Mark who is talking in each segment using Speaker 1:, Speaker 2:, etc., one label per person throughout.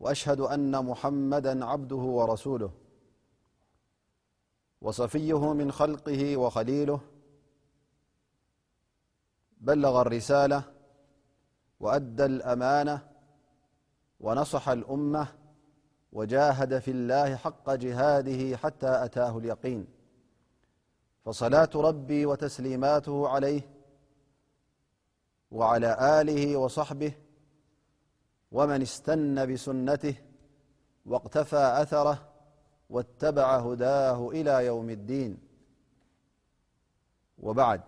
Speaker 1: وأشهد أن محمدا عبده ورسوله وصفيه من خلقه وخليله بلغ الرسالة وأدى الأمانة ونصح الأمة وجاهد في الله حق جهاده حتى أتاه اليقين فصلاة ربي وتسليماته عليه وعلى آله وصحبه ومن استن بسنته واقتفى أثره واتبع هداه إلى يوم الدين بعد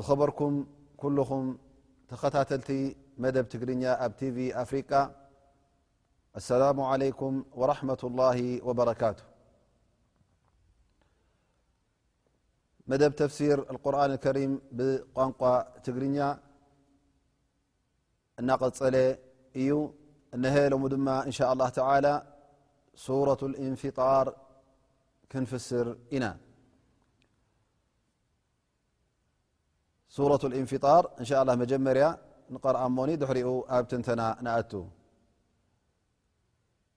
Speaker 1: خبركم كلم ل متر فري السلام عليكم ورحمة الله وبركاتهمتفسير القرآن الكريم بن تر نقسل ي نهلم دم إن شاء الله تعالى سورة الانفطار كنفسر إنا سورة الانفطار إن شاء الله مجمري نقرأمن دحر بتنتن نتو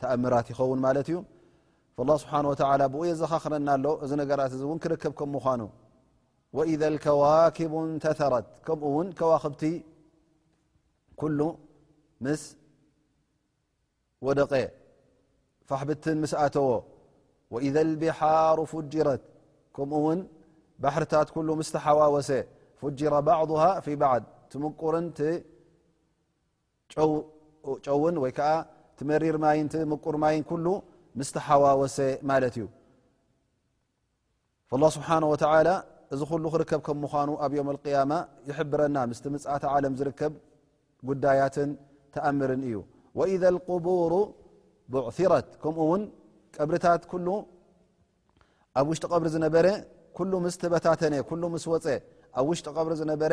Speaker 1: تأمرت يخون ملت ي فالله سبحانه وتعلى ب ي ز خخرن ل نرت كركب كم انه وإذا الكواكب انتثرت كم ون كواخبت كل مس وق فحبت مسأتو وإذا البحار فجرت كمኡ ውን ባحርታት كل مستሓوወሰ فجر بعضه في بعض تምቁር ጨውን ወይ ከዓ ቲ መሪር ማይን ምቁር ማይን ኩሉ ምስተሓዋወሰ ማለት እዩ ላ ስብሓን ወተላ እዚ ኩሉ ክርከብ ከም ምኳኑ ኣብ ዮም ቅያማ ይሕብረና ምስቲ ምፅኣት ዓለም ዝርከብ ጉዳያትን ተኣምርን እዩ ወኢዘ ቁቡሩ ቡዕثረት ከምኡ ውን ቀብርታት ኩሉ ኣብ ውሽጢ ቐብሪ ዝነበረ ኩሉ ምስ ተበታተነ ኩሉ ምስ ወፀ ኣብ ውሽጢ ቐብሪ ዝነበረ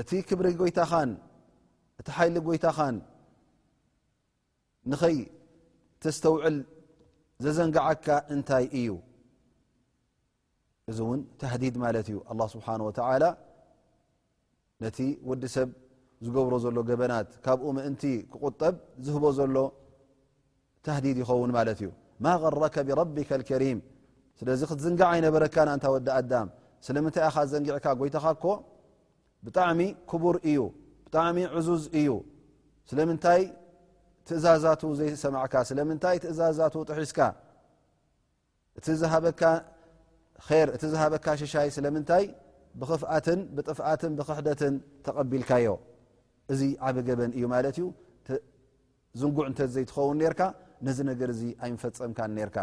Speaker 1: እቲ ክብሪ ጎይታኻን እቲ ሓይሊ ጎይታኻን ንኸይ ተስተውዕል ዘዘንግዓካ እንታይ እዩ እዚ እውን ተህዲድ ማለት እዩ ኣላ ስብሓን ወተላ ነቲ ወዲ ሰብ ዝገብሮ ዘሎ ገበናት ካብኡ ምእንቲ ክቁጠብ ዝህቦ ዘሎ ታህዲድ ይኸውን ማለት እዩ ማ غረከ ብረቢካ ከሪም ስለዚ ክትዝንጋዕ ኣይነበረካን ኣንታ ወዲ ኣዳም ስለምንታይ ኣኻ ዘንጊዕካ ጎይታኻ እኮ ብጣዕሚ ክቡር እዩ ብጣዕሚ ዕዙዝ እዩ ስለምንታይ ትእዛዛቱ ዘይሰማዕካ ስለምንታይ ትእዛዛቱ ጥሒስካ እቲ ዝሃበካ ር እቲ ዝሃበካ ሽሻይ ስለምንታይ ብኽፍኣትን ብጥፍኣትን ብክሕደትን ተቐቢልካዮ እዚ ዓብ ገበን እዩ ማለት እዩ ዝንጉዕ እንተ ዘይትኸውን ነርካ ነዚ ነገር እዚ ኣይምፈፀምካ ነርካ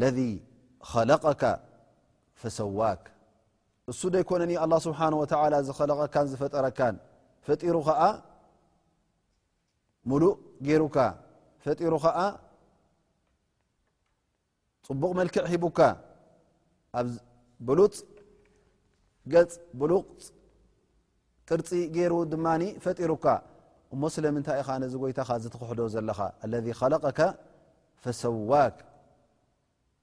Speaker 1: ለذ ኸለቀካ ፈሰዋክ እሱ ዘይኮነ ኣ ስብሓን ወተላ ዝኸለቐካን ዝፈጠረካን ፈጢሩ ኸዓ ሙሉእ ገይሩካ ፈጢሩ ኸኣ ፅቡቕ መልክዕ ሂቡካ ኣብ ብሉፅ ገፅ ብሉፅ ቅርፂ ገይሩ ድማ ፈጢሩካ እሞ ስለምንታይ ኢኻ ነዚ ጎይታኻ ዝትክሕዶ ዘለኻ ለذ ኸለቀካ ፈሰዋክ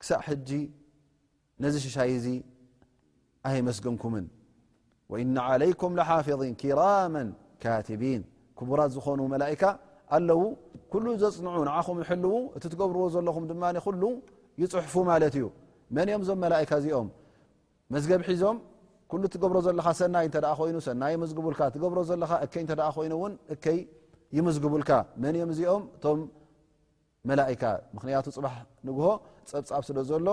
Speaker 1: ክሳዕ ሕጂ ነዚ ሽሻይ እዚ ኣይመስገንኩምን ወኢነ ዓለይኩም ለሓፊظን ኪራመን ካትቢን ክቡራት ዝኾኑ መላእካ ኣለዉ ኩሉ ዘፅንዑ ንዓኹም ይሕልዉ እቲ ትገብርዎ ዘለኹም ድማ ኩሉ ይፅሕፉ ማለት እዩ መን እዮም እዞም መላእካ እዚኦም መዝገብ ሒዞም ኩሉ ትገብሮ ዘለኻ ሰናይ እተ ኮይኑ ሰናይ ይምዝግቡልካ ትገብሮ ዘለኻ እከይ እተ ኮይኑውን እከይ ይምዝግቡልካ መን እዮም እዚኦም እቶም መላኢካ ምክንያቱ ፅባሕ ንግሆ ፀብፃብ ስለ ዘሎ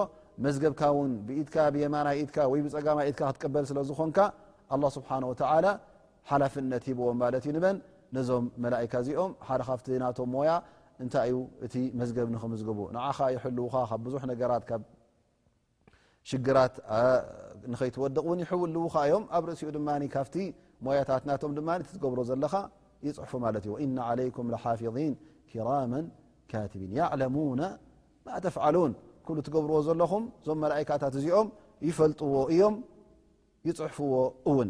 Speaker 1: መዝገብካ ውን ብኢድካ ብየማናይ ኢድካ ወይ ብፀጋማይ ኢድካ ክትቀበል ስለ ዝኾንካ ኣላ ስብሓን ወተላ ሓላፍነት ሂብዎም ማለት እዩ ንበን ነዞም መላካ እዚኦም ሓደ ካብቲ ናቶም ሞያ እንታይ እዩ እቲ መዝገብ ንክምዝግቡ ንዓኻ ይሕልውኻ ካብ ብዙሕ ነገራት ካብ ሽግራት ንኸይትወድቕ ውን ይሕውልውኻ እዮም ኣብ ርእሲኡ ድማ ካብቲ ሞያታት ናቶም ድማ ትገብሮ ዘለኻ ይፅሕፉ ማለት እዩ እና ዓለይኩም ሓፊظን ኪራመ ካትብን ያዕለሙና ማተፍዓሉን ኩሉ ትገብርዎ ዘለኹም እዞም መላእካታት እዚኦም ይፈልጥዎ እዮም ይፅሕፍዎ እውን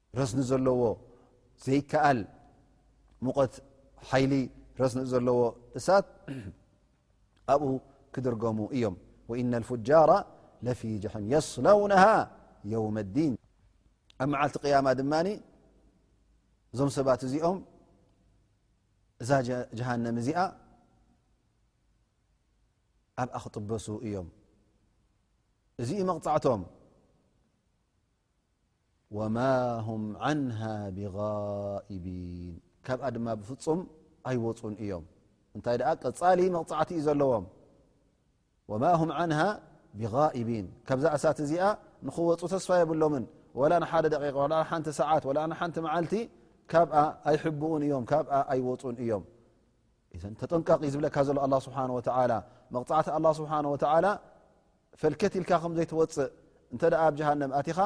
Speaker 1: ረስኒ ዘለዎ ዘይከኣል ሙቐት ሓይሊ ረስኒ ዘለዎ እሳት ኣብኡ ክድርገሙ እዮም ወኢነ ፍጃራ ለፊ ጀሒም የስለውነሃ የውመ ዲን ኣብ መዓልቲ ቅያማ ድማ እዞም ሰባት እዚኦም እዛ ጀሃንም እዚኣ ኣብኣ ክጥበሱ እዮም እዚዩ መቕፃዕቶም ወማ ሁም ዓንሃ ብጋኢቢን ካብኣ ድማ ብፍፁም ኣይወፁን እዮም እንታይ ደኣ ቀፃሊ መቕፃዕቲ እዩ ዘለዎም ወማ ሁም ዓንሃ ብጋኢቢን ካብዛ እሳት እዚኣ ንክወፁ ተስፋ የብሎምን ወላ ንሓደ ደቂቃ ወላ ሓንቲ ሰዓት ወላ ሓንቲ መዓልቲ ካብኣ ኣይሕብኡን እዮም ካብኣ ኣይወፁን እዮም ተጠንቀቕ እዩ ዝብለካ ዘሎ ኣላ ስብሓን ወተዓላ መቕፃዕቲ ኣላ ስብሓን ወተዓላ ፈልከት ኢልካ ከም ዘይትወፅእ እንተ ኣብ ጀሃንም ኣቲኻ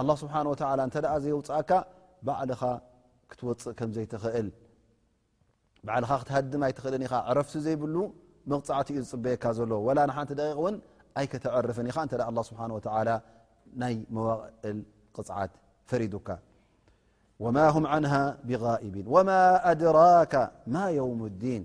Speaker 1: ኣላ ስብሓን ወተላ እንተ ዘይውፅእካ ባዕልኻ ክትወፅእ ከም ዘይትኽእል ባዕልኻ ክትሃድም ኣይትኽእልን ኢኻ ዕረፍቲ ዘይብሉ መቕፃዕቲ እዩ ዝፅበየካ ዘሎ ወላ ንሓንቲ ደቂቕ እውን ኣይከተዕርፍን ኢኻ እንተ ኣላ ስብሓን ወተላ ናይ መዋቕእል ቕፅዓት ፈሪዱካ ወማ ሁም ዓንሃ ብጋኢቢን ወማ ኣድራካ ማ የውም ዲን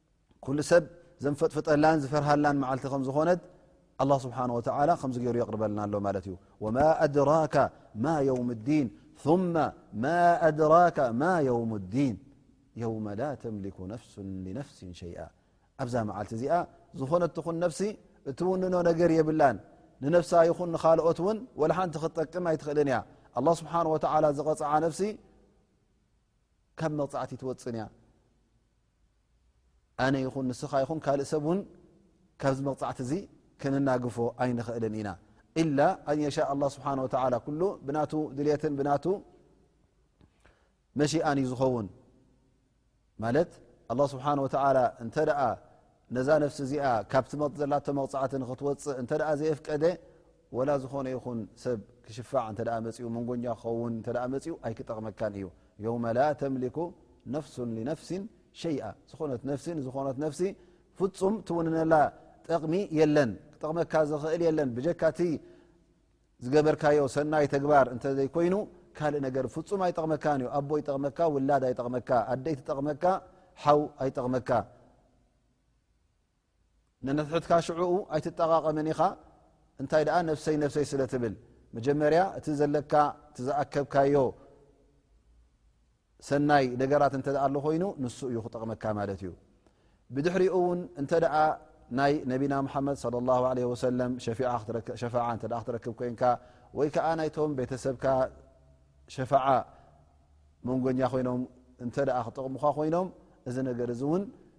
Speaker 1: ኩሉ ሰብ ዘንፈጥፍጠላን ዝፈርሃላን መዓልቲ ከም ዝኾነት ኣላ ስብሓን ወተላ ከምዚ ገይሩ የቕርበልና ኣሎ ማለት እዩ ወማ ኣድራካ ማ የውም ዲን ثማ ማ ኣድራካ ማ የውም ዲን የውመ ላ ተምሊኩ ነፍሱ ንነፍሲ ሸይኣ ኣብዛ መዓልቲ እዚኣ ዝኾነት ትኹን ነፍሲ እትውንኖ ነገር የብላን ንነፍሳ ይኹን ንካልኦት እውን ወላ ሓንቲ ክትጠቅም ኣይትኽእልን እያ ኣላ ስብሓን ወተላ ዝቐፅዓ ነፍሲ ካብ መቕፃዕቲ ትወፅን እያ ኣነ ይኹን ንስኻ ይኹን ካልእ ሰብ ውን ካብዚ መቕፃዕቲ እዚ ክንናግፎ ኣይንኽእልን ኢና ኢላ ኣንየሻ ኣላ ስብሓን ወተላ ኩሉ ብናቱ ድልትን ብናቱ መሽኣን እዩ ዝኸውን ማለት ኣላ ስብሓን ወተላ እንተ ደኣ ነዛ ነፍሲ እዚኣ ካብቲ ዘላቶ መቕፃዕቲ ንክትወፅእ እንተ ዘየፍቀደ ወላ ዝኾነ ይኹን ሰብ ክሽፋዕ እንተ መፅኡ መንጎኛ ክኸውን እንተ መፅኡ ኣይክጠቕመካን እዩ የውመ ላ ተምሊኩ ነፍሱ ሊነፍሲ ሸይኣ ዝኾነት ነፍሲ ንዝኾነት ነፍሲ ፍፁም ትውንነላ ጠቕሚ የለን ክጠቕመካ ዝኽእል የለን ብጀካቲ ዝገበርካዮ ሰናይ ተግባር እንተዘይኮይኑ ካልእ ነገር ፍፁም ኣይጠቕመካን እዩ ኣቦ ይጠቕመካ ውላድ ኣይጠቕመካ ኣደይ ትጠቕመካ ሓው ኣይጠቕመካ ነንሕድሕድካ ሽዑኡ ኣይትጠቓቐምን ኢኻ እንታይ ደኣ ነፍሰይ ነፍሰይ ስለ ትብል መጀመርያ እቲ ዘለካ እቲ ዝኣከብካዮ ሰናይ ነገራት እንተ ኣሎ ኮይኑ ንሱ እዩ ክጠቕመካ ማለት እዩ ብድሕሪኡ እውን እንተ ደኣ ናይ ነቢና ሙሓመድ صለ ላሁ ለ ወሰለም ሸፋዓ እተ ክትረክብ ኮንካ ወይ ከዓ ናይቶም ቤተሰብካ ሸፋዓ መንጎኛ ኮይኖም እንተ ክጠቕሙካ ኮይኖም እዚ ነገር እዚ እውን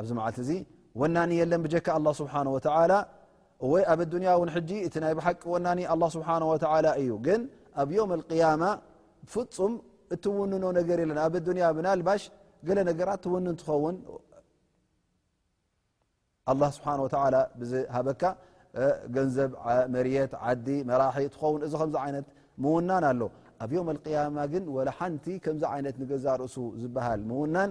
Speaker 1: ኣብዚ መዓልቲ እዚ ወናኒ የለን ብጀካ ኣላ ስብሓን ወተላ እወ ኣብ ኣዱንያ እውን ሕጂ እቲ ናይ ብሓቂ ወናኒ ኣላ ስብሓን ወተላ እዩ ግን ኣብ ዮም ኣልቅያማ ፍፁም እትውንኖ ነገር የለን ኣብ ኣዱንያ ብናልባሽ ገለ ነገራት ትውንን ትኸውን ኣላ ስብሓን ወተላ ብዝሃበካ ገንዘብ መርት ዓዲ መራሒ ትኸውን እዚ ከምዚ ዓይነት ምውናን ኣሎ ኣብ ዮም ኣልቅያማ ግን ወላ ሓንቲ ከምዚ ዓይነት ንገዛ ርእሱ ዝበሃል ምውናን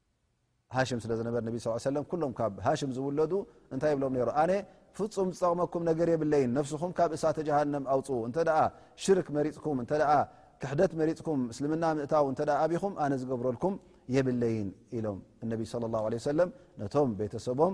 Speaker 1: ሃሽም ስለ ዝነበር ነቢ ስ ሰለም ኩሎም ካብ ሃሽም ዝውለዱ እንታይ ይብሎም ነሩ ኣነ ፍፁም ዝጠቕመኩም ነገር የብለይን ነፍስኹም ካብ እሳተ ጀሃንም ኣውፅኡ እንተ ሽርክ መሪፅኩም እተ ክሕደት መሪፅኩም ምስልምና ምእታው እተ ኣብኹም ኣነ ዝገብረልኩም የብለይን ኢሎም እነቢ ለ ላه ለ ሰለም ነቶም ቤተሰቦም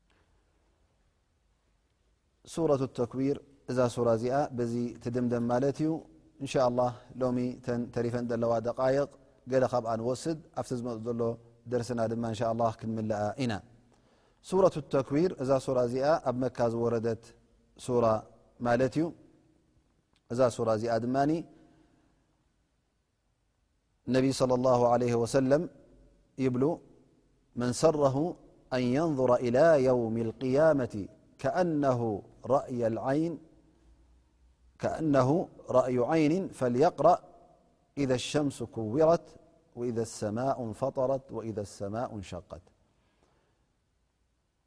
Speaker 1: ሱረቱ ተክዊር እዛ ሱራ እዚኣ በዚ ትድምደም ማለት እዩ እን ሻ ላ ሎሚ ተን ተሪፈን ዘለዋ ደቃይቕ ገለ ካብኣ ንወስድ ኣብቲ ዝመፅ ዘሎ ደርስና ድማ እንሻ ላ ክንምልኣ ኢና ሱረቱ ተክዊር እዛ ሱራ እዚኣ ኣብ መካ ዝወረደት ሱራ ማለት እዩ እዛ ሱራ እዚኣ ድማ ن صلى الله عليه وسلم بل من سره أن ينظر إلى يوم القيامة كأنه رأي عين فليقرأ إذا الشمس كورت وإذا السماء انفطرت وإذا السماء انشترواه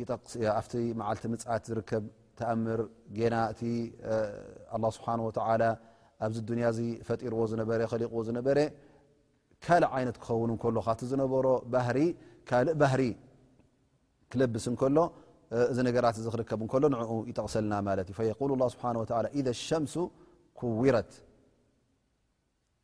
Speaker 1: ይጠቅስ እያ ኣብቲ መዓልቲ ምፅኣት ዝርከብ ተኣምር ጌና እቲ ኣላ ስብሓን ወተላ ኣብዚ ዱንያ እዚ ፈጢርዎ ዝነበረ ከሊቕዎ ዝነበረ ካልእ ዓይነት ክኸውን እንከሎ ካቲ ዝነበሮ ባህሪ ካልእ ባህሪ ክለብስ እንከሎ እዚ ነገራት እዚ ክርከብ እንከሎ ንኡ ይጠቕሰልና ማለት እዩ ፈየቁል ላ ስብሓን ወላ ኢዘ ሸምሱ ኩውረት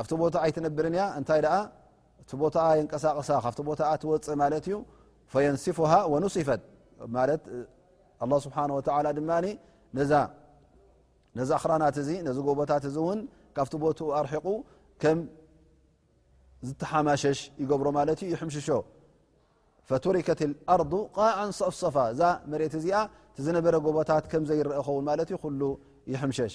Speaker 1: ኣብቲ ቦታ ኣይትነብርን እያ እንታይ ኣ እቲ ቦታ የንቀሳቀሳ ካብቲ ቦታ ትወፅእ ማለት እዩ ፈየንስፍሃ ወንስፈት ማለት ኣላ ስብሓን ወተላ ድማ ነዛ ነዚ ኣክራናት እዚ ነዚ ጎቦታት እዚ እውን ካብቲ ቦትኡ ኣርሒቑ ከም ዝተሓማሸሽ ይገብሮ ማለት እዩ ይሕምሽሾ ፈቱሪከት ኣርض ቃዓን ሰፍሰፋ እዛ መሬት እዚኣ እቲ ዝነበረ ጎቦታት ከምዘይረአ ኸውን ማለት እዩ ኩሉ ይሕምሸሽ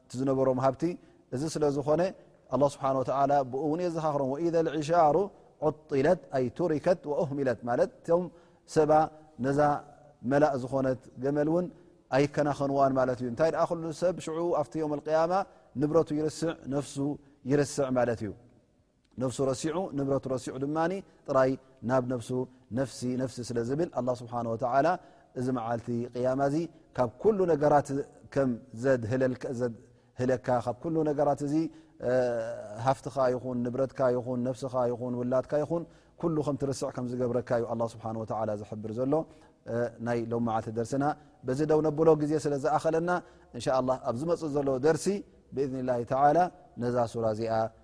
Speaker 1: እቲ ዝነበሮም ሃብቲ እዚ ስለ ዝኾነ ኣላ ስብሓን ወተላ ብኡ እውን የዘኻኽሮም ወኢደ ልዕሻሩ ዑጢለት ኣይ ቱሪከት ወኦህሚለት ማለት እቶም ሰባ ነዛ መላእ ዝኾነት ገመል እውን ኣይከናኸንዋን ማለት እዩ እንታይ ደኣ ኩሉ ሰብ ሽዑ ኣብቲ ዮም ኣልቅያማ ንብረቱ ይርስዕ ነፍሱ ይርስዕ ማለት እዩ ነፍሱ ረሲዑ ንብረቱ ረሲዑ ድማ ጥራይ ናብ ነፍሱ ነፍሲ ነፍሲ ስለ ዝብል ኣላ ስብሓን ወተላ እዚ መዓልቲ ቅያማ እዚ ካብ ኩሉ ነገራት ከም ዘድህለካ ካብ ኩሉ ነገራት እዚ ሃፍትኻ ይኹን ንብረትካ ይኹን ነፍስኻ ይኹን ውላድካ ይኹን ኩሉ ከም ትርስዕ ከም ዝገብረካ እዩ ኣላ ስብሓን ወተላ ዝሕብር ዘሎ ናይ ሎም መዓልቲ ደርስና በዚ ደው ነብሎ ግዜ ስለ ዝኣኸለና እንሻ ላ ኣብ ዝመፅእ ዘሎ ደርሲ ብእዝኒ ላሂ ተላ ነዛ ሱራ እዚኣ